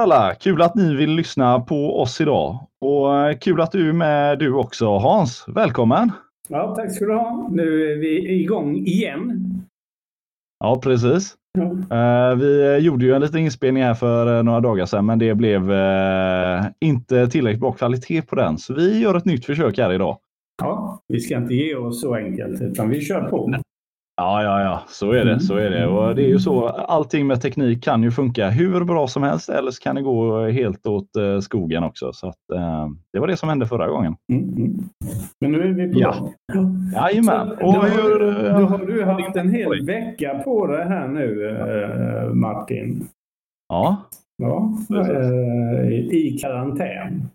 Alla! Kul att ni vill lyssna på oss idag. Och eh, kul att du är med du också Hans. Välkommen! Ja, tack ska du ha. Nu är vi igång igen. Ja, precis. Ja. Uh, vi gjorde ju en liten inspelning här för uh, några dagar sedan, men det blev inte tillräckligt bra kvalitet på den. Så vi gör ett nytt försök här idag. Ja, vi ska inte ge oss så enkelt, utan vi kör på. Ja, ja, ja, så är det. Så är det. Och det är ju så. Allting med teknik kan ju funka hur bra som helst eller så kan det gå helt åt eh, skogen också. Så att, eh, det var det som hände förra gången. Mm, mm. Men nu är vi på ja. Jajamän. Och då, hur, då har du haft en hel vecka på dig här nu, eh, Martin. Ja. Ja, eh, i karantän.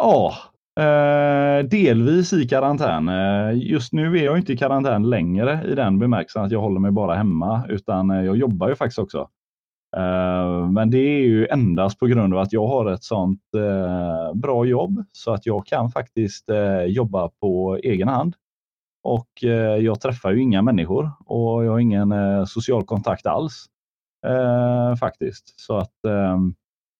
Ja, Eh, delvis i karantän. Eh, just nu är jag inte i karantän längre i den bemärkelsen att jag håller mig bara hemma, utan eh, jag jobbar ju faktiskt också. Eh, men det är ju endast på grund av att jag har ett sånt eh, bra jobb så att jag kan faktiskt eh, jobba på egen hand. Och jag träffar ju inga människor och jag har ingen social kontakt alls faktiskt. Så att, ehm,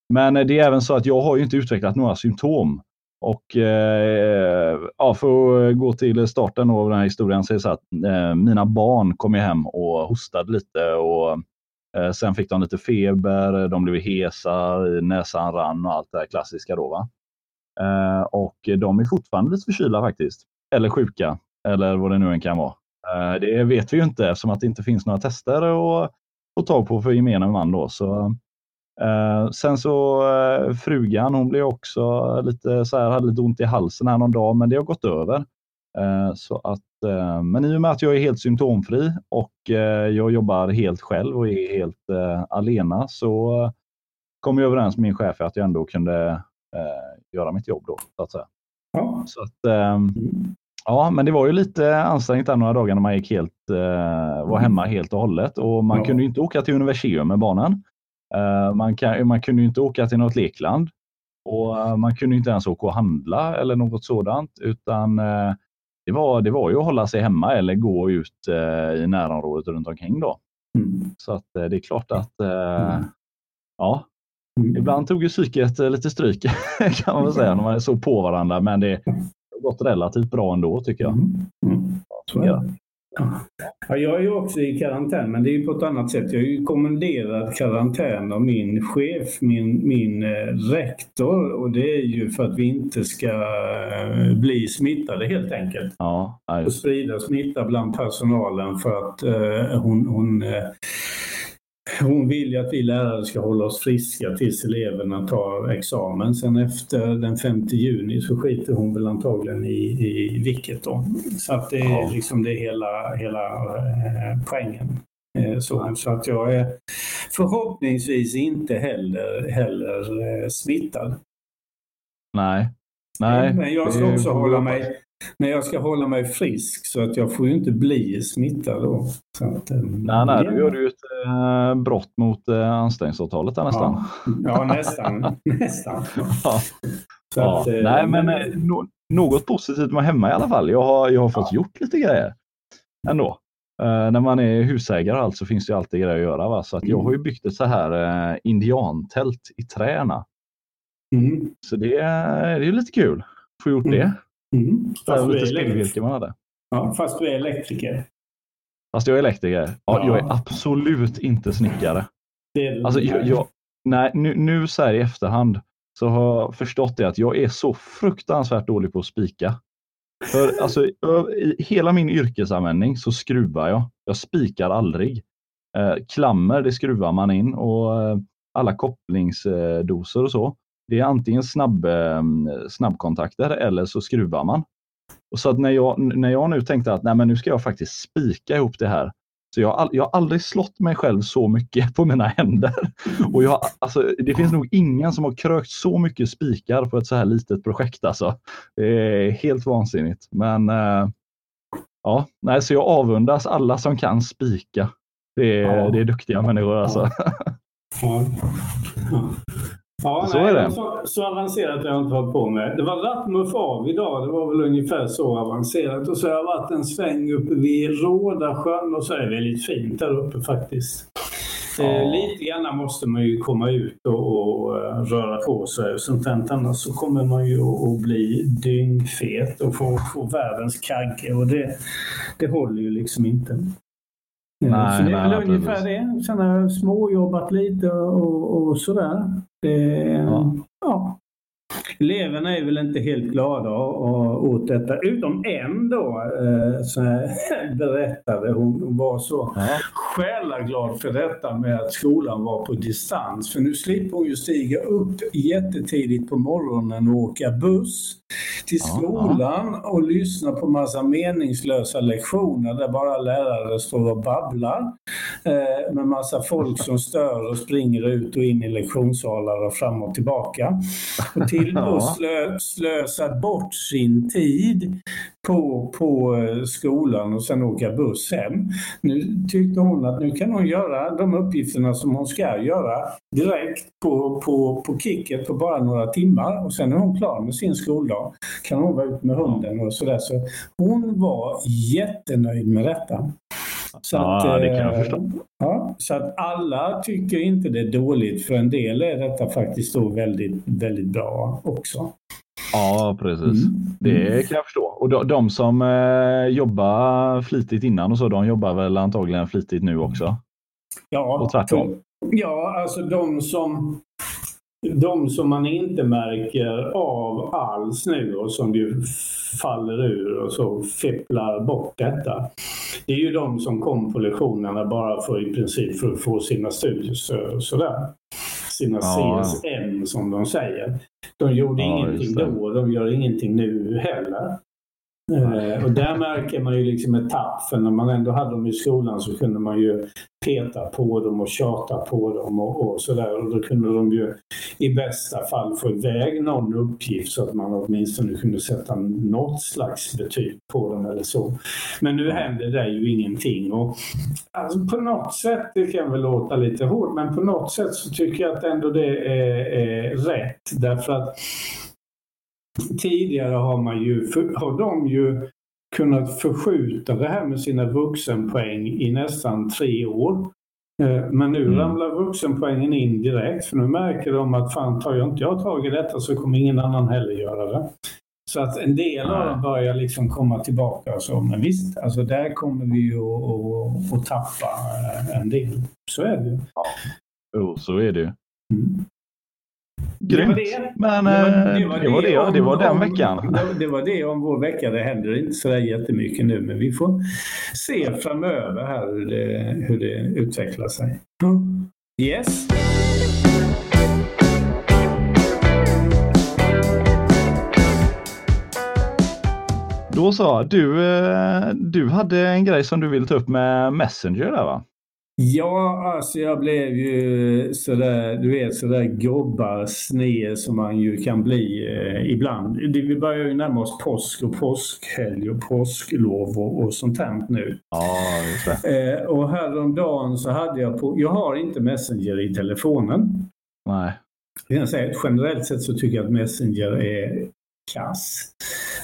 men det är även så att jag har ju inte utvecklat några symptom. Och eh, ja, för att gå till starten av den här historien så är det så att eh, mina barn kom hem och hostade lite och eh, sen fick de lite feber, de blev hesa, näsan rann och allt det här klassiska då. Va? Eh, och de är fortfarande lite förkylda faktiskt. Eller sjuka, eller vad det nu än kan vara. Eh, det vet vi ju inte eftersom att det inte finns några tester att få tag på för gemene man. Då. Så Uh, sen så uh, frugan, hon blev också lite så här, hade lite ont i halsen här någon dag, men det har gått över. Uh, så att, men i och med att jag är helt symptomfri och jag jobbar helt själv och är helt alena så kom jag överens med min chef att jag ändå kunde göra mitt jobb då, så att. Ja. Så att, mm. Ja, men det var ju lite ansträngt där några dagar när man gick helt, var mm. hemma helt och hållet och man ja. kunde inte åka till universium med barnen. Eh, man, kan, man kunde inte åka till något lekland och eh, man kunde inte ens åka och handla eller något sådant, utan eh, det var, det var ju att hålla sig hemma eller gå ut i närområdet runt omkring. Då. Mm. Så att det är klart att mm. ja, mm. ibland tog ju psyket lite stryk kan man väl säga när man är så på varandra, men det har gått relativt bra ändå tycker jag. Mm. Ja, jag är ju också i karantän, men det är på ett annat sätt. Jag är ju kommenderad karantän av min chef, min, min eh, rektor. Och det är ju för att vi inte ska eh, bli smittade helt enkelt. Ja, och sprida smitta bland personalen för att eh, hon, hon eh, hon vill ju att vi lärare ska hålla oss friska tills eleverna tar examen. Sen efter den 5 juni så skiter hon väl antagligen i, i vilket då. Så att det är liksom det hela, hela eh, poängen. Eh, så, så, att jag är förhoppningsvis inte heller, heller eh, smittad. Nej. Nej. Men jag ska också hålla mig men jag ska hålla mig frisk så att jag får ju inte bli smittad då. Så att, eh, nej, nej, gör du ju ett äh, brott mot äh, anställningsavtalet där nästan. Ja, ja nästan. nästan. Ja. ja. Att, äh, nej, men no något positivt med hemma i alla fall. Jag har, jag har fått ja. gjort lite grejer ändå. Uh, när man är husägare och allt så finns det alltid grejer att göra. Va? Så att jag har ju byggt ett så här uh, indiantält i träna. Mm. Så det, det är lite kul att få gjort mm. det. Mm. Fast lite spillvirke man hade. Ja, fast du är elektriker. Fast jag är elektriker. Ja, ja. Jag är absolut inte snickare. Det är alltså, jag, jag, nej, nu, nu så här i efterhand så har jag förstått det att jag är så fruktansvärt dålig på att spika. För alltså, i hela min yrkesanvändning så skruvar jag. Jag spikar aldrig. Eh, klammer, det skruvar man in och eh, alla kopplingsdoser och så. Det är antingen snabb, eh, snabbkontakter eller så skruvar man. Och så att när jag, när jag nu tänkte att nej, men nu ska jag faktiskt spika ihop det här. Så jag, jag har aldrig slått mig själv så mycket på mina händer. Och jag, alltså, det finns nog ingen som har krökt så mycket spikar på ett så här litet projekt. Alltså. Det är helt vansinnigt. Men äh, ja, nej, så jag avundas alla som kan spika. Det är, ja. det är duktiga människor alltså. Ja. Ja, så nej, är det. Så, så avancerat har jag inte hållit på med. Det var Rattmuff av idag. Det var väl ungefär så avancerat. Och så har jag varit en sväng uppe vid Rådasjön och så är det väldigt fint där uppe faktiskt. Ja. Lite grann måste man ju komma ut och, och röra på sig. Sånt där. Annars så kommer man ju att bli dyngfet och få, få världens kagge och det, det håller ju liksom inte. Nej, så det är väl ungefär det. Sen har jag småjobbat lite och, och sådär. Det, ja. ja. Eleverna är väl inte helt glada åt detta, utom en då eh, så berättade. Hon var så ja. själaglad för detta med att skolan var på distans. För nu slipper hon ju stiga upp jättetidigt på morgonen och åka buss till skolan och lyssna på massa meningslösa lektioner där bara lärare står och babblar eh, med massa folk som stör och springer ut och in i lektionssalar och fram och tillbaka. Och till och slö, slösat bort sin tid på, på eh, skolan och sen åka buss hem. Nu tyckte hon att nu kan hon göra de uppgifterna som hon ska göra direkt på, på, på kicket på bara några timmar och sen är hon klar med sin skoldag. Kan hon vara ute med hunden och sådär. Så hon var jättenöjd med detta. Så ja, att, det kan jag eh, förstå. Ja, så att alla tycker inte det är dåligt. För en del är detta faktiskt då väldigt, väldigt bra också. Ja, precis. Mm. Det kan jag förstå. Och de, de som eh, jobbar flitigt innan och så, de jobbar väl antagligen flitigt nu också? Ja, och tvärtom. Ja, alltså de som de som man inte märker av alls nu och som ju faller ur och så fepplar bort detta. Det är ju de som kom på lektionerna bara för i princip för att få sina studier så, sådär. Sina ja. CSN som de säger. De gjorde ja, ingenting då och de gör ingenting nu heller. Eh, och där märker man ju liksom ett tapp, för när man ändå hade dem i skolan så kunde man ju peta på dem och tjata på dem och, och sådär. Och då kunde de ju i bästa fall få iväg någon uppgift så att man åtminstone kunde sätta något slags betyg på dem eller så. Men nu händer det ju ingenting. Och, alltså, på något sätt, det kan väl låta lite hårt, men på något sätt så tycker jag att ändå det är, är rätt. Därför att Tidigare har, man ju, har de ju kunnat förskjuta det här med sina vuxenpoäng i nästan tre år. Eh, men nu mm. ramlar vuxenpoängen in direkt för nu märker de att fan tar jag inte jag tag i detta så kommer ingen annan heller göra det. Så att en del av dem börjar liksom komma tillbaka och så. Men visst, alltså där kommer vi ju att, att, att tappa eh, en del. Så är det ju. Ja, jo, så är det ju. Mm. Grymt. Det var det. Men det var det, var det, var det, om, det var den veckan. Det, var det om vår vecka. Det händer inte så där jättemycket nu, men vi får se framöver här hur det, hur det utvecklar sig. Yes. Då så, du, eh, du hade en grej som du ville ta upp med Messenger där va? Ja, alltså jag blev ju sådär, du vet sådär gobbarsned som man ju kan bli eh, ibland. Det, vi börjar ju närma oss påsk och påskhelg och påsklov och, och sånt här nu. Ja, just det. Eh, och häromdagen så hade jag på, jag har inte Messenger i telefonen. Nej. Jag säga, generellt sett så tycker jag att Messenger är kass.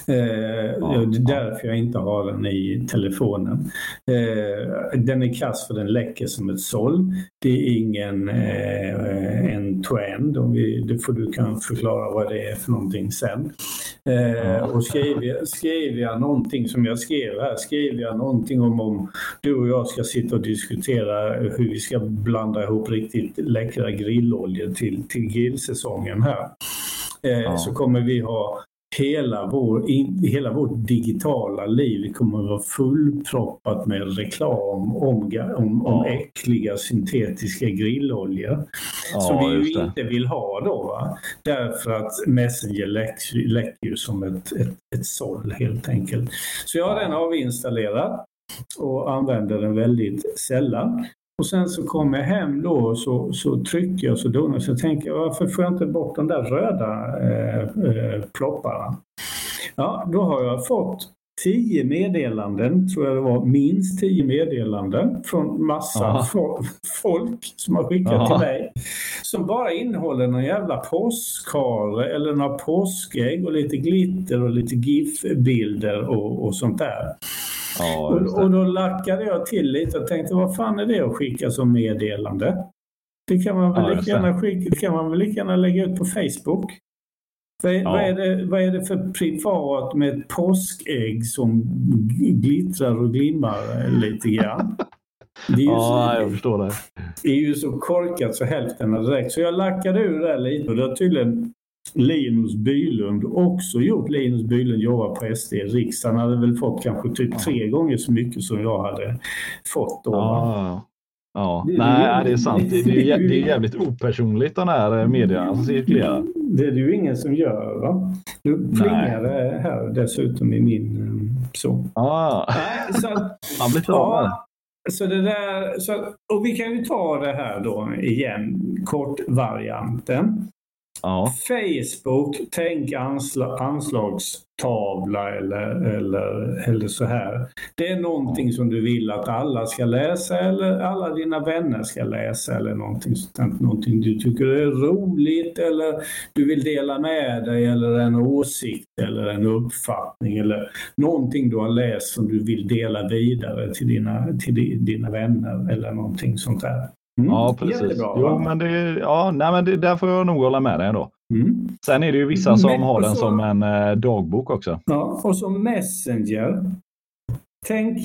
Eh, ja, det är därför jag inte har den i telefonen. Eh, den är kass för den läcker som ett såll. Det är ingen eh, en trend. Om vi, det får du kan förklara vad det är för någonting sen. Och skriver jag, jag någonting som jag skrev här, skriver jag någonting om om du och jag ska sitta och diskutera hur vi ska blanda ihop riktigt läckra grilloljor till, till grillsäsongen här. Ja. Så kommer vi ha hela, vår, hela vårt digitala liv kommer att vara fullproppat med reklam om, om, om äckliga syntetiska grilloljor. Ja, som vi ju inte vill ha då. Va? Därför att Messenger läcker, läcker ju som ett, ett, ett såll helt enkelt. Så jag har den avinstallerad och använder den väldigt sällan. Och sen så kommer jag hem då och så, så trycker jag så donar så tänker jag varför får jag inte bort de där röda eh, eh, plopparna? Ja, då har jag fått tio meddelanden, tror jag det var, minst tio meddelanden från massa folk som har skickat Aha. till mig. Som bara innehåller någon jävla påskhare eller några påskägg och lite glitter och lite GIF-bilder och, och sånt där. Ja, och, och, då lackade jag till lite och tänkte vad fan är det att skicka som meddelande? Det kan man väl Ja, lika gärna skicka, kan man väl lika gärna lägga ut på Facebook. Vad är, Ja. vad, är det, vad är det för privat med ett påskägg som glittrar och glimmar lite grann? Det är Ja, jag så, förstår det. det är ju så korkat så hälften har direkt. Så jag lackade ur det lite och det har tydligen Linus Bylund också gjort. Linus Bylund jobbar på SD riksdagen. Han hade väl fått kanske typ tre gånger så mycket som jag hade fått då. va? Ja, ja. Det- Nej, det är sant. Det det är, det är jävligt opersonligt den här eh, medierna som cirkulerar. Det är det ju ingen som gör. Va? Nu plingar det här dessutom i min... eh, Så. Ja, Nej, så att, man blir ja, så det där, så, och vi kan ju ta det här då igen, kortvarianten. Ja, Facebook, tänk ansla, anslagstavla eller, eller, eller så här. Det är någonting som du vill att alla ska läsa eller alla dina vänner ska läsa eller någonting sånt. Någonting du tycker är roligt eller du vill dela med dig eller en åsikt eller en uppfattning eller någonting du har läst som du vill dela vidare till dina, till dina vänner eller någonting sånt där. Mm, ja precis. jättebra, Jo, men det, ja, nej, men det, där får jag nog hålla med dig då. Mm. Sen är det ju vissa som Men- har den så- som en eh, dagbok också. Ja, och så Messenger. Tänk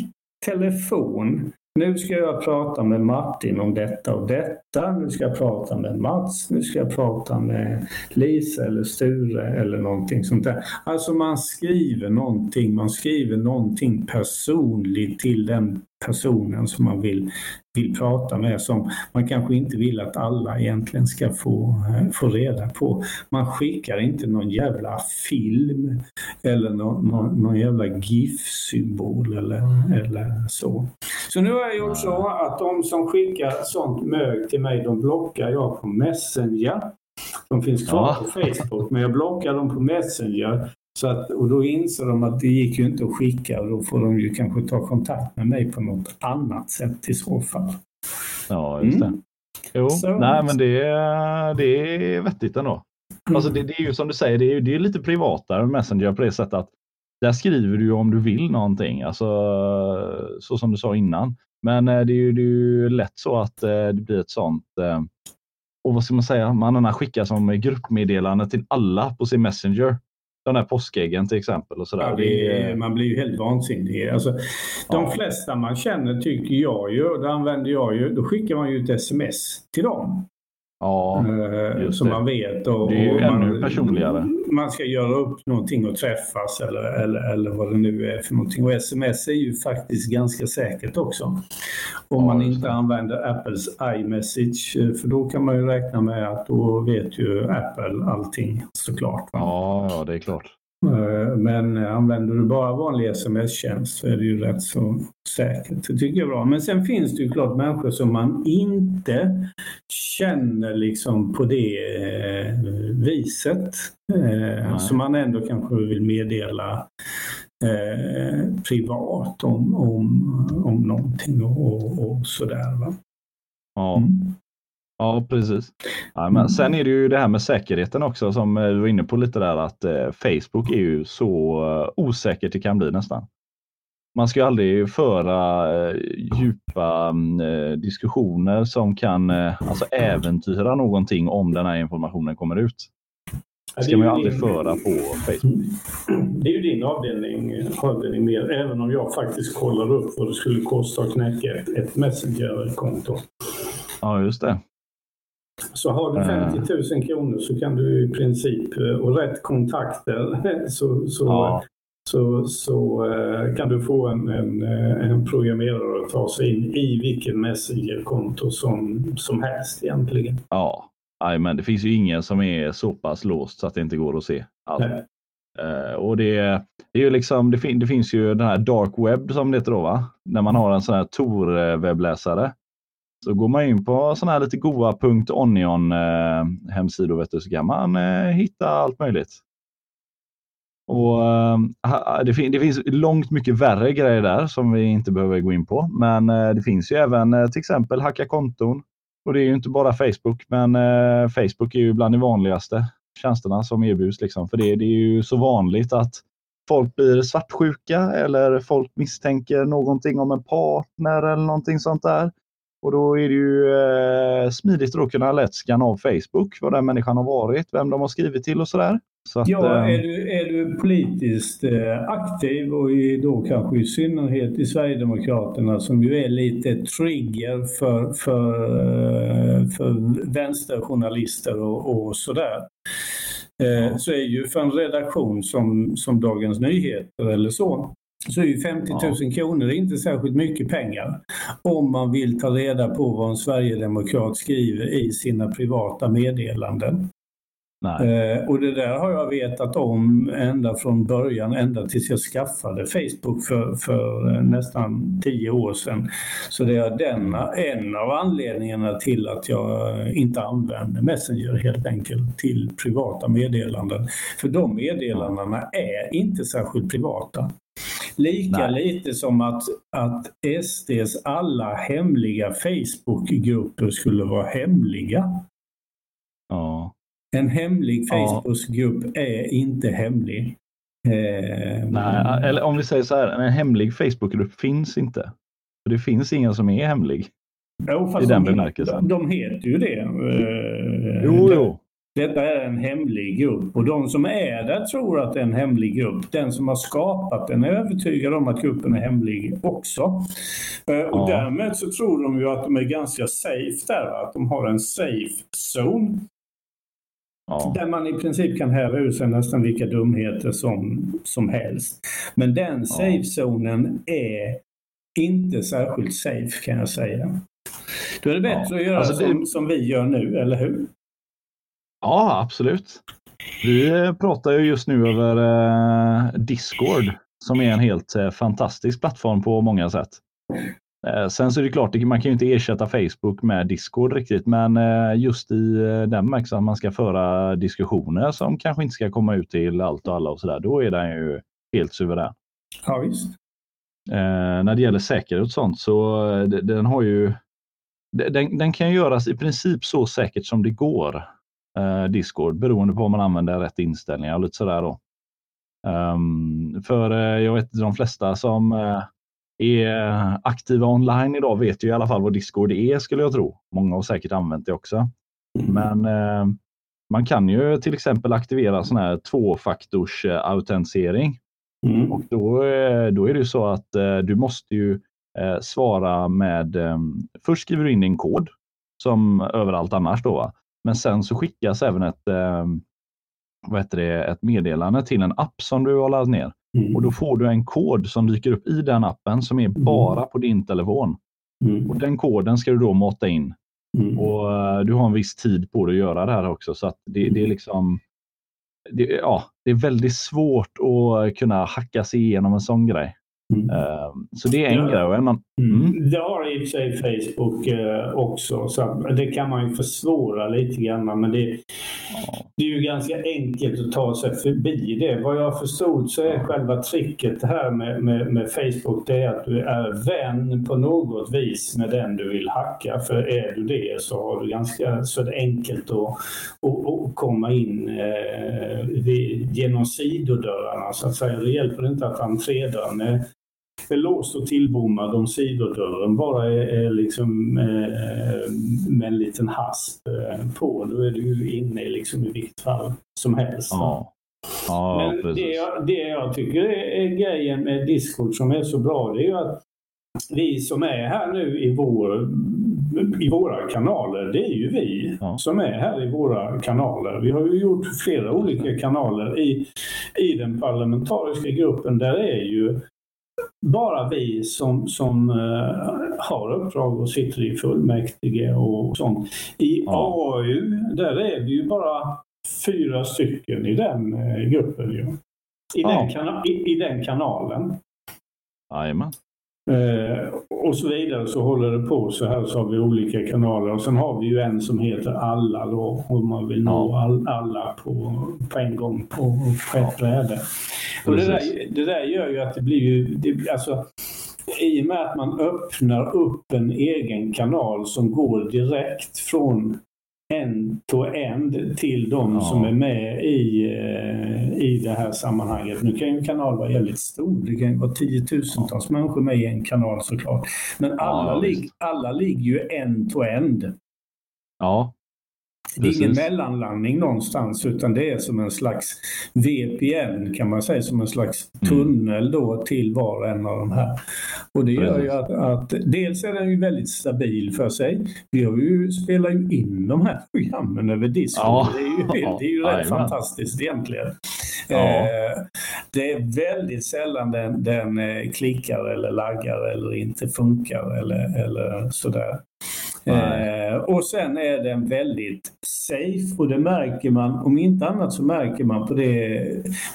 telefon. Nu ska jag prata med Martin om detta och detta. Nu ska jag prata med Mats. Nu ska jag prata med Lisa eller Sture eller någonting sånt där. Alltså man skriver någonting. Man skriver någonting personligt till den personen som man vill, vill prata med som man kanske inte vill att alla egentligen ska få, eh, få reda på. Man skickar inte någon jävla film eller någon, någon, någon jävla GIF-symbol eller, eller så. Så nu har jag gjort så att de som skickar sånt mög till mig, de blockar jag på Messenger. De finns kvar Ja. på Facebook, men jag blockar dem på Messenger. Så att, och då inser de att det gick ju inte att skicka och då får de ju kanske ta kontakt med mig på något annat sätt i så fall. Ja, just det. Mm. Jo, Så- nej men det, är- det är vettigt ändå. Alltså det, det är ju som du säger, det är, det är lite privatare med Messenger på det sättet att där skriver du ju om du vill någonting, alltså så som du sa innan. Men eh, det är ju, det är ju lätt så att eh, det blir ett sånt, eh, och vad ska man säga, man skickar som gruppmeddelande till alla på sin Messenger. De här påskäggen till exempel och sådär. Ja, är, man blir ju helt vansinnig. Alltså, de Ja. flesta man känner tycker jag ju, det använder jag ju, då skickar man ju ett sms till dem. Ja, eh, det. man vet. Och, Det är ju och ännu man, personligare. Man ska göra upp någonting och träffas eller, eller, eller vad det nu är för någonting. Och sms är ju faktiskt ganska säkert också. Om Ja, man inte det. använder Apples iMessage. eh, För då kan man ju räkna med att då vet ju Apple allting såklart. va? ja, ja, det är klart. Eh, Men använder du bara vanlig sms-tjänst så är det ju rätt så säkert. Det tycker jag är bra. Men sen finns det ju klart människor som man inte känner liksom på det eh, viset. Eh, som man ändå kanske vill meddela eh, privat om, om, om någonting och, och, och sådär. Va? Ja. Mm. Ja, precis. Ja, men sen är det ju det här med säkerheten också som eh, du var inne på lite där att eh, Facebook är ju så eh, osäkert det kan bli nästan. Man ska ju aldrig föra eh, djupa mm, diskussioner som kan alltså äventyra någonting om den här informationen kommer ut. Det ska man ju aldrig föra på Facebook. Det är ju din avdelning, avdelning mer, även om jag faktiskt kollar upp vad det skulle kosta att knäcka ett, ett Messenger-konto. Ja, just det. Så har du Eh. 50 000 kronor så kan du i princip, eh, och rätt kontakter, så, så, Ja, så, så eh, kan du få en, en, eh, en programmerare att ta sig in i vilket Messenger-konto som, som helst egentligen. ja. Nej, men det finns ju ingen som är så pass låst så att det inte går att se allt. Eh, och det, det är ju liksom, det, fin, det finns ju den här dark web som det heter då, va? När man har en sån här Tor-webbläsare. Så går man in på sådana här lite goa.onion eh, hemsidor vet du, så kan man eh, hitta allt möjligt. Och eh, det, fin, det finns långt mycket värre grejer där som vi inte behöver gå in på. Men eh, det finns ju även eh, till exempel hacka konton. Och det är ju inte bara Facebook, men eh, Facebook är ju bland de vanligaste tjänsterna som erbjuds. Liksom. För det, det är ju så vanligt att folk blir svartsjuka eller folk misstänker någonting om en partner eller någonting sånt där. Och då är det ju eh, smidigt att kunna lätt scanna av Facebook, vad den människan har varit, vem de har skrivit till och sådär. Så att, ja, eh, är du, är du politiskt eh, aktiv och i, då kanske i synnerhet i Sverigedemokraterna som ju är lite trigger för, för, eh, för vänsterjournalister och, och sådär. Eh, så är ju för en redaktion som, som Dagens Nyheter eller så, så är ju 50 000 ja. kronor inte särskilt mycket pengar om man vill ta reda på vad en sverigedemokrat skriver i sina privata meddelanden. Eh, och det där har jag vetat om ända från början, ända tills jag skaffade Facebook för, för eh, nästan tio år sedan. Så det är denna, en av anledningarna till att jag inte använder Messenger helt enkelt till privata meddelanden. För de meddelandena är inte särskilt privata. Lika Nej. lite som att, att SDs alla hemliga Facebookgrupper skulle vara hemliga. Ja. En hemlig Facebookgrupp ja. är inte hemlig. Eh, Nej, eller om vi säger så här, en hemlig Facebookgrupp finns inte. Det finns ingen som är hemlig. Jo, I den de, bemärkelsen. De heter ju det. Eh, jo, jo. Detta är en hemlig grupp och de som är där tror att det är en hemlig grupp. Den som har skapat den är övertygad om att gruppen är hemlig också. Eh. Och därmed så tror de ju att de är ganska safe där, att de har en safe zone. Ja. Där man i princip kan häva ur sig nästan vilka dumheter som, som helst. Men den safe-zonen är inte särskilt safe kan jag säga. Då är det bättre ja. att göra alltså, som, det... som vi gör nu, eller hur? Ja, absolut. Vi pratar ju just nu över eh, Discord som är en helt eh, fantastisk plattform på många sätt. Eh, sen så är det klart, man kan ju inte ersätta Facebook med Discord riktigt, men eh, just i eh, den bemärkelsen att man ska föra diskussioner som kanske inte ska komma ut till allt och alla och sådär, då är den ju helt suverän. Ja, visst. när det gäller säkerhet och sånt så den har ju den, den kan göras i princip så säkert som det går, Discord, beroende på om man använder rätt inställningar och lite sådär då. Um, för jag vet de flesta som är aktiva online idag vet ju i alla fall vad Discord är skulle jag tro. Många har säkert använt det också. Mm. Men eh, man kan ju till exempel aktivera sån här tvåfaktors eh, autentisering. Mm. Och då, eh, då är det ju så att eh, du måste ju eh, svara med, eh, först skriver du in din kod som överallt annars då. Men sen så skickas även ett, vad heter det, ett meddelande till en app som du har laddat ner. Mm. Och då får du en kod som dyker upp i den appen som är mm. bara på din telefon. Mm. Och Den koden ska du då mata in. Mm. Och uh, Du har en viss tid på dig att göra det här också. Så det, det är mm. liksom det, ja, det är väldigt svårt att kunna hacka sig igenom en sån grej. Mm. Ehm, så det är en ja. grej. Man, mm. mm. Det har i och för sig Facebook eh, också, så det kan man ju försvåra lite grann. Men det, det är ju ganska enkelt att ta sig förbi det. Vad jag förstod så är själva tricket här med, med, med, Facebook det är att du är vän på något vis med den du vill hacka. För är du det så, har du ganska, så är det enkelt att, att, att komma in eh, genom sidodörrarna så att säga. Det hjälper inte att entrédörren är låst och tillbommad om sidodörren bara är, är liksom eh, med en liten hasp eh, på. Då är du inne liksom i vilket fall som helst. Ja. Ja, Men det jag, det jag tycker är, är grejen med Discord som är så bra, det är ju att vi som är här nu i, vår, i våra kanaler, det är ju vi ja. som är här i våra kanaler. Vi har ju gjort flera olika kanaler. I, I den parlamentariska gruppen, där är ju bara vi som, som uh, har uppdrag och sitter i fullmäktige och sånt. I ja. AU, där är vi ju bara fyra stycken i den uh, gruppen. Ju. I, ja. den i, I den kanalen. Jajamän. Eh, och så vidare så håller det på så här så har vi olika kanaler. Och sen har vi ju en som heter Alla då om man vill nå all, alla på, på en gång på, på ett bräde. Och det, där, det där gör ju att det blir ju, det, alltså, i och med att man öppnar upp en egen kanal som går direkt från end-to-end till de ja. som är med i, eh, i det här sammanhanget. Nu kan ju en kanal vara väldigt stor. Det kan ju vara tiotusentals människor med i en kanal såklart. Men alla, ja, lig, alla ligger ju end-to-end. Ja, det är ingen mellanlandning någonstans utan det är som en slags VPN kan man säga, som en slags mm. tunnel då till var och en av de här. Och det gör ju att, att dels är den ju väldigt stabil för sig. Vi har ju, spelar ju in de här programmen över Discord. Ja. Det är ju, det är ju rätt fantastiskt egentligen. Ja. Eh, det är väldigt sällan den, den eh, klickar eller laggar eller inte funkar eller, eller sådär. Eh, och sen är den väldigt safe och det märker man, om inte annat så märker man på det,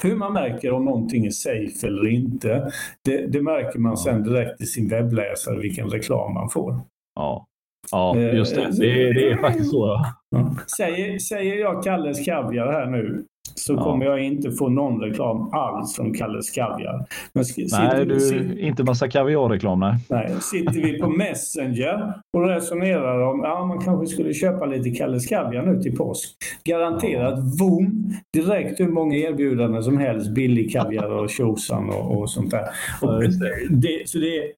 hur man märker om någonting är safe eller inte. Det, det märker man sen direkt i sin webbläsare vilken reklam man får. Ja, ja just det. Det, det är faktiskt så. Ja. Säger, säger jag Kalles Kaviar här nu så ja. kommer jag inte få någon reklam alls från Kalles Kaviar. Men nej, du, sitter, inte massa kaviarreklam nej. nej. Sitter vi på Messenger och resonerar om att ja, man kanske skulle köpa lite Kalles Kaviar nu till påsk. Garanterat boom! Direkt hur många erbjudanden som helst. Billig kaviar och tjosan och, och sånt där. Och det, så det är,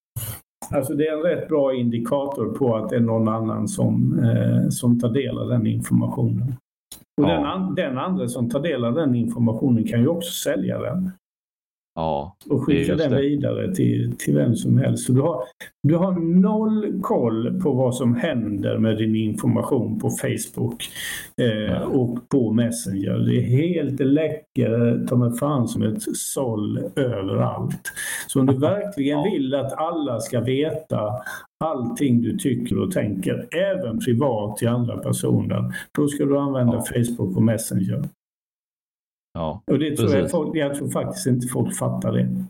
Alltså det är en rätt bra indikator på att det är någon annan som, eh, som tar del av den informationen. Och ja. den, den andra som tar del av den informationen kan ju också sälja den. Ja, och skicka den vidare till, till vem som helst. Så du, har, du har noll koll på vad som händer med din information på Facebook eh, och på Messenger. Det är helt läcker ta mig fan som ett såll överallt. Så om du verkligen vill att alla ska veta allting du tycker och tänker, även privat till andra personer, då ska du använda. Facebook och Messenger. Ja, och det tror jag, folk, jag tror faktiskt inte folk fattar det.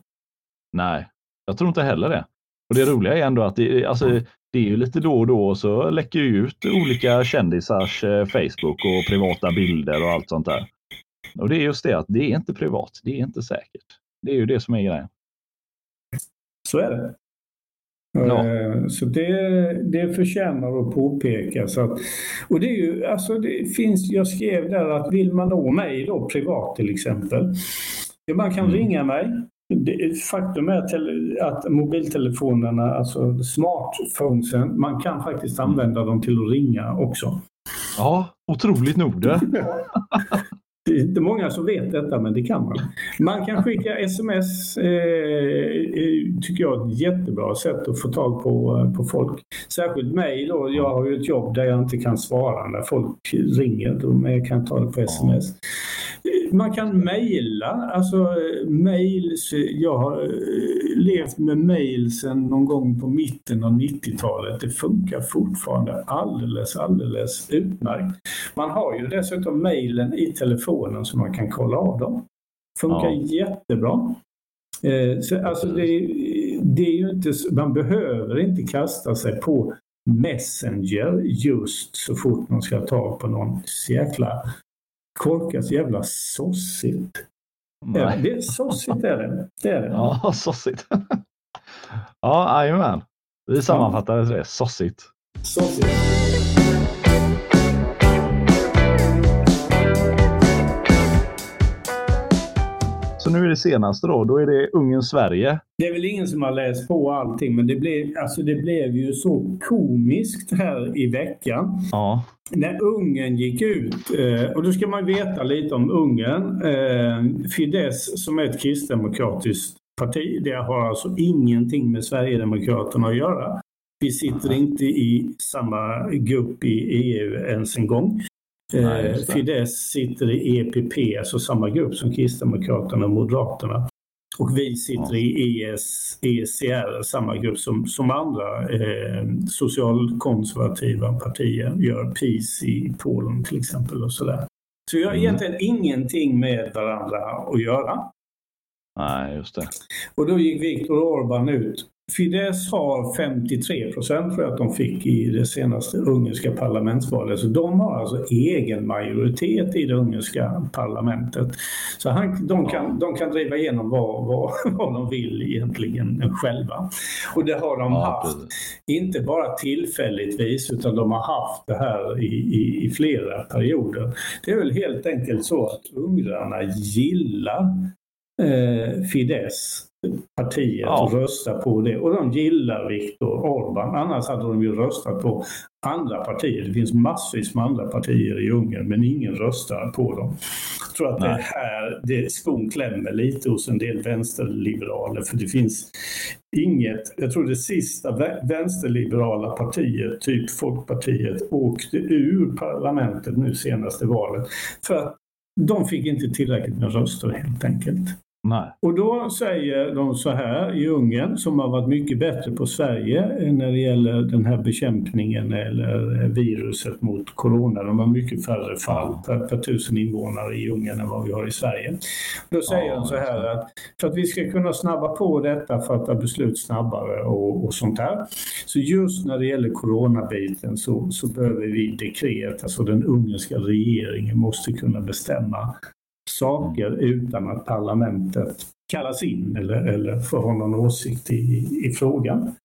Nej, jag tror inte heller det. Och det roliga är ändå att det, alltså, det är ju lite då och då så läcker ju ut olika kändisars eh, Facebook och privata bilder och allt sånt där. Och det är just det att det är inte privat, det är inte säkert. Det är ju det som är grejen. Så är det. Ja. Så det, det förtjänar att påpekas. Att, och det är ju, alltså det finns, jag skrev där att vill man nå mig då privat till exempel, man kan mm. ringa mig. faktum är att, att mobiltelefonerna, alltså smartphonesen, man kan faktiskt använda dem till att ringa också. Ja, otroligt nog det. Det är inte många som vet detta, men det kan man. Man kan skicka sms, eh, eh tycker jag är ett jättebra sätt att få tag på, eh, på folk. Särskilt mig då. Jag har ju ett jobb där jag inte kan svara när folk ringer, men jag kan ta det på sms. Man kan mejla, alltså mails. Jag har eh, levt med mejl sedan någon gång på mitten av 90-talet. Det funkar fortfarande alldeles, alldeles utmärkt. Man har ju dessutom mejlen i telefonen så man kan kolla av dem. Funkar ja. jättebra. Eh, så, alltså det, det är ju inte, man behöver inte kasta sig på Messenger just så fort man ska ta på någon jäkla korkat jävla sossigt. Nej. Det är sossigt är det. det, är det. Ja, sossigt. ja, jajamän. Vi sammanfattar det. Sossigt. Sossigt. Så nu är det senaste då, då är det Ungern-Sverige. Det är väl ingen som har läst på allting, men det blev, alltså det blev ju så komiskt här i veckan. Ja. När Ungern gick ut, eh, och då ska man veta lite om Ungern. Eh, Fidesz som är ett kristdemokratiskt parti, det har alltså ingenting med Sverigedemokraterna att göra. Vi sitter inte i samma grupp i EU ens en gång. Nej, Fidesz sitter i EPP, alltså samma grupp som Kristdemokraterna och Moderaterna. Och vi sitter i ES, ECR, samma grupp som, som andra eh, socialkonservativa partier gör, PiS i Polen till exempel och sådär. Så vi har mm. egentligen ingenting med varandra att göra. Nej, just det. Och då gick Viktor Orbán ut Fidesz har 53 procent tror jag att de fick i det senaste ungerska parlamentsvalet. Så de har alltså egen majoritet i det ungerska parlamentet. Så han, de, kan, de kan driva igenom vad, vad, vad de vill egentligen själva. Och det har de haft, inte bara tillfälligtvis utan de har haft det här i, i, i flera perioder. Det är väl helt enkelt så att ungrarna gillar eh, Fidesz partiet ja. och rösta på det. Och de gillar Viktor Orbán. Annars hade de ju röstat på andra partier. Det finns massvis med andra partier i Ungern men ingen röstar på dem. Jag tror att Nej. det är här det skon klämmer lite hos en del vänsterliberaler för det finns inget, jag tror det sista vänsterliberala partiet, typ Folkpartiet, åkte ur parlamentet nu senaste valet för att de fick inte tillräckligt med röster helt enkelt. Nej. Och då säger de så här i Ungern, som har varit mycket bättre på Sverige när det gäller den här bekämpningen eller viruset mot corona. De har mycket färre fall per, per tusen invånare i Ungern än vad vi har i Sverige. Då säger ja, de så här att för att vi ska kunna snabba på detta, fatta beslut snabbare och, och sånt här. Så just när det gäller coronabiten så, så behöver vi dekret, alltså den ungerska regeringen måste kunna bestämma saker utan att parlamentet kallas in eller, eller får ha någon åsikt i, i frågan.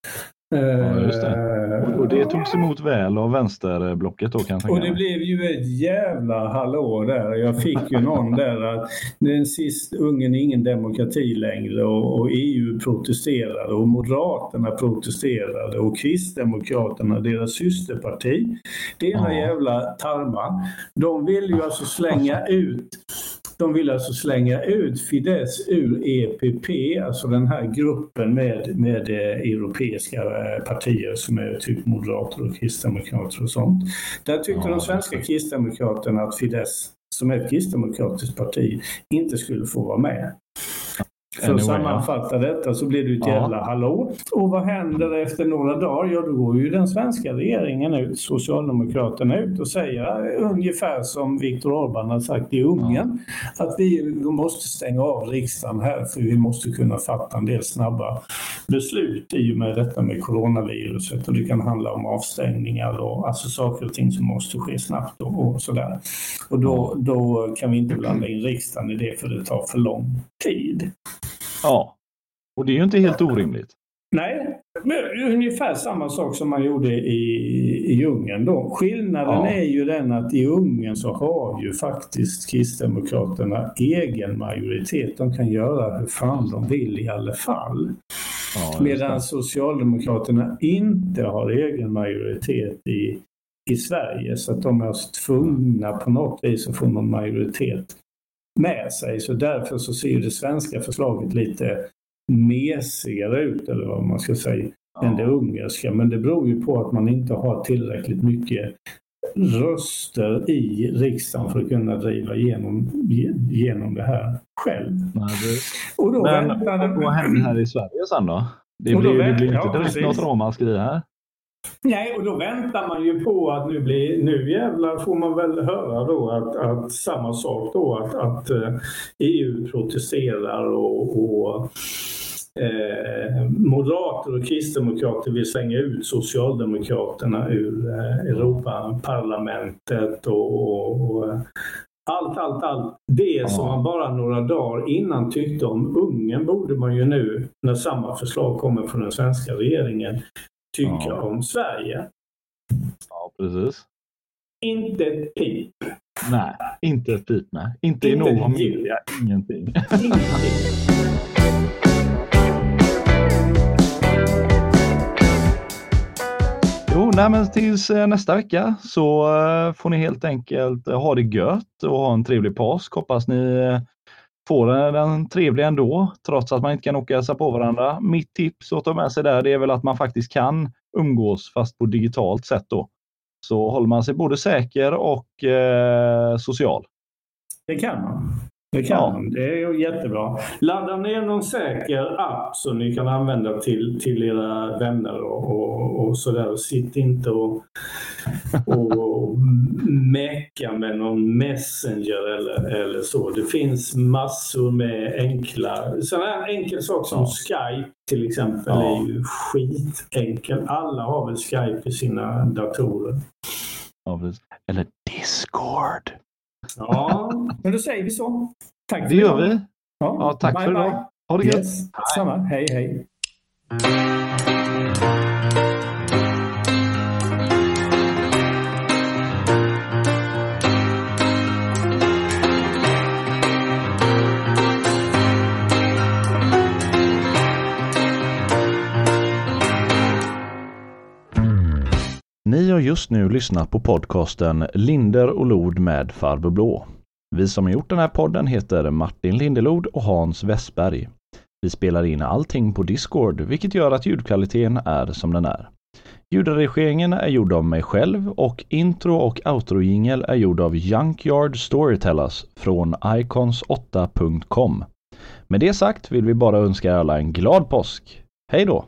Ja, just det. Och, och det togs emot väl av vänsterblocket då kan jag Och det blev ju ett jävla hallå där. Jag fick ju någon där att den sist Ungern är ingen demokrati längre och, och, EU protesterade och Moderaterna protesterade och Kristdemokraterna, deras systerparti, det ena ja. jävla tarma. De vill ju alltså slänga ut de vill alltså slänga ut Fidesz ur EPP, alltså den här gruppen med, med eh, europeiska eh, partier som är typ moderater och kristdemokrater och sånt. Där tyckte ja, de svenska kristdemokraterna att Fidesz, som är ett kristdemokratiskt parti, inte skulle få vara med. För att sammanfatta detta så blir det ett jävla ja. hallå. Och vad händer efter några dagar? Ja, då går ju den svenska regeringen ut, Socialdemokraterna ut och säger ungefär som Viktor Orbán har sagt i Ungern, ja. att vi måste stänga av riksdagen här för vi måste kunna fatta en del snabba beslut i och med detta med coronaviruset och det kan handla om avstängningar och alltså saker och ting som måste ske snabbt och, och sådär. Och då, då kan vi inte blanda in riksdagen i det för det tar för lång tid. Ja, och det är ju inte helt orimligt. Nej, ungefär samma sak som man gjorde i, i Ungern då. Skillnaden ja. är ju den att i Ungern så har ju faktiskt Kristdemokraterna egen majoritet. De kan göra hur fan de vill i alla fall. Ja, Medan Socialdemokraterna inte har egen majoritet i, i Sverige så att de är tvungna på något vis att få någon majoritet med sig. Så därför så ser det svenska förslaget lite mesigare ut, eller vad man ska säga, ja. än det ungerska. Men det beror ju på att man inte har tillräckligt mycket röster i riksdagen för att kunna driva igenom, igenom det här själv. Nej, det... Och då Men väntade... vad händer här i Sverige sen då? Det blir, det blir inte direkt något ramaskri här. Nej, och då väntar man ju på att nu, blir, nu jävlar får man väl höra då att, att samma sak då att, att EU eh, e protesterar och, och eh, moderater och kristdemokrater vill slänga ut Socialdemokraterna ur eh, Europaparlamentet och, och, allt, allt, allt. Det som man bara några dagar innan tyckte om Ungern borde man ju nu, när samma förslag kommer från den svenska regeringen, tycka ja. om Sverige. Ja, precis. Inte ett pip. Nej, inte ett pip. Nej. Inte, inte i någon media. Ingenting. Ingenting. Jo, nej, men tills eh, nästa vecka så eh, får ni helt enkelt eh, ha det gött och ha en trevlig påsk. Hoppas ni får den trevlig ändå, trots att man inte kan åka hälsa på varandra. Mitt tips att ta med sig där, det är väl att man faktiskt kan umgås, fast på digitalt sätt då. Så håller man sig både säker och eh, social. Det kan man. Det kan ja. man. Det är jättebra. Ladda ner någon säker app som ni kan använda till, till era vänner och, och, och sådär. Sitt inte och, och meka med någon Messenger eller, eller så. Det finns massor med enkla, sådana här enkel sak som ja. Skype till exempel ja. är ju skitenkel. Alla har väl Skype i sina datorer. Ja, eller Discord. Ja, men då säger vi så. Tack för det gör vi. Ja, ja tack bye, för idag. Ha det gött. Samma. Hej, hej. Ni har just nu lyssnat på podcasten Linder och Lod med Farbror Blå. Vi som har gjort den här podden heter Martin Lindelod och Hans Westberg. Vi spelar in allting på Discord, vilket gör att ljudkvaliteten är som den är. Ljudredigeringen är gjord av mig själv och intro och outro-jingel är gjord av Junkyard Storytellers från icons8.com. Med det sagt vill vi bara önska er alla en glad påsk. Hej då!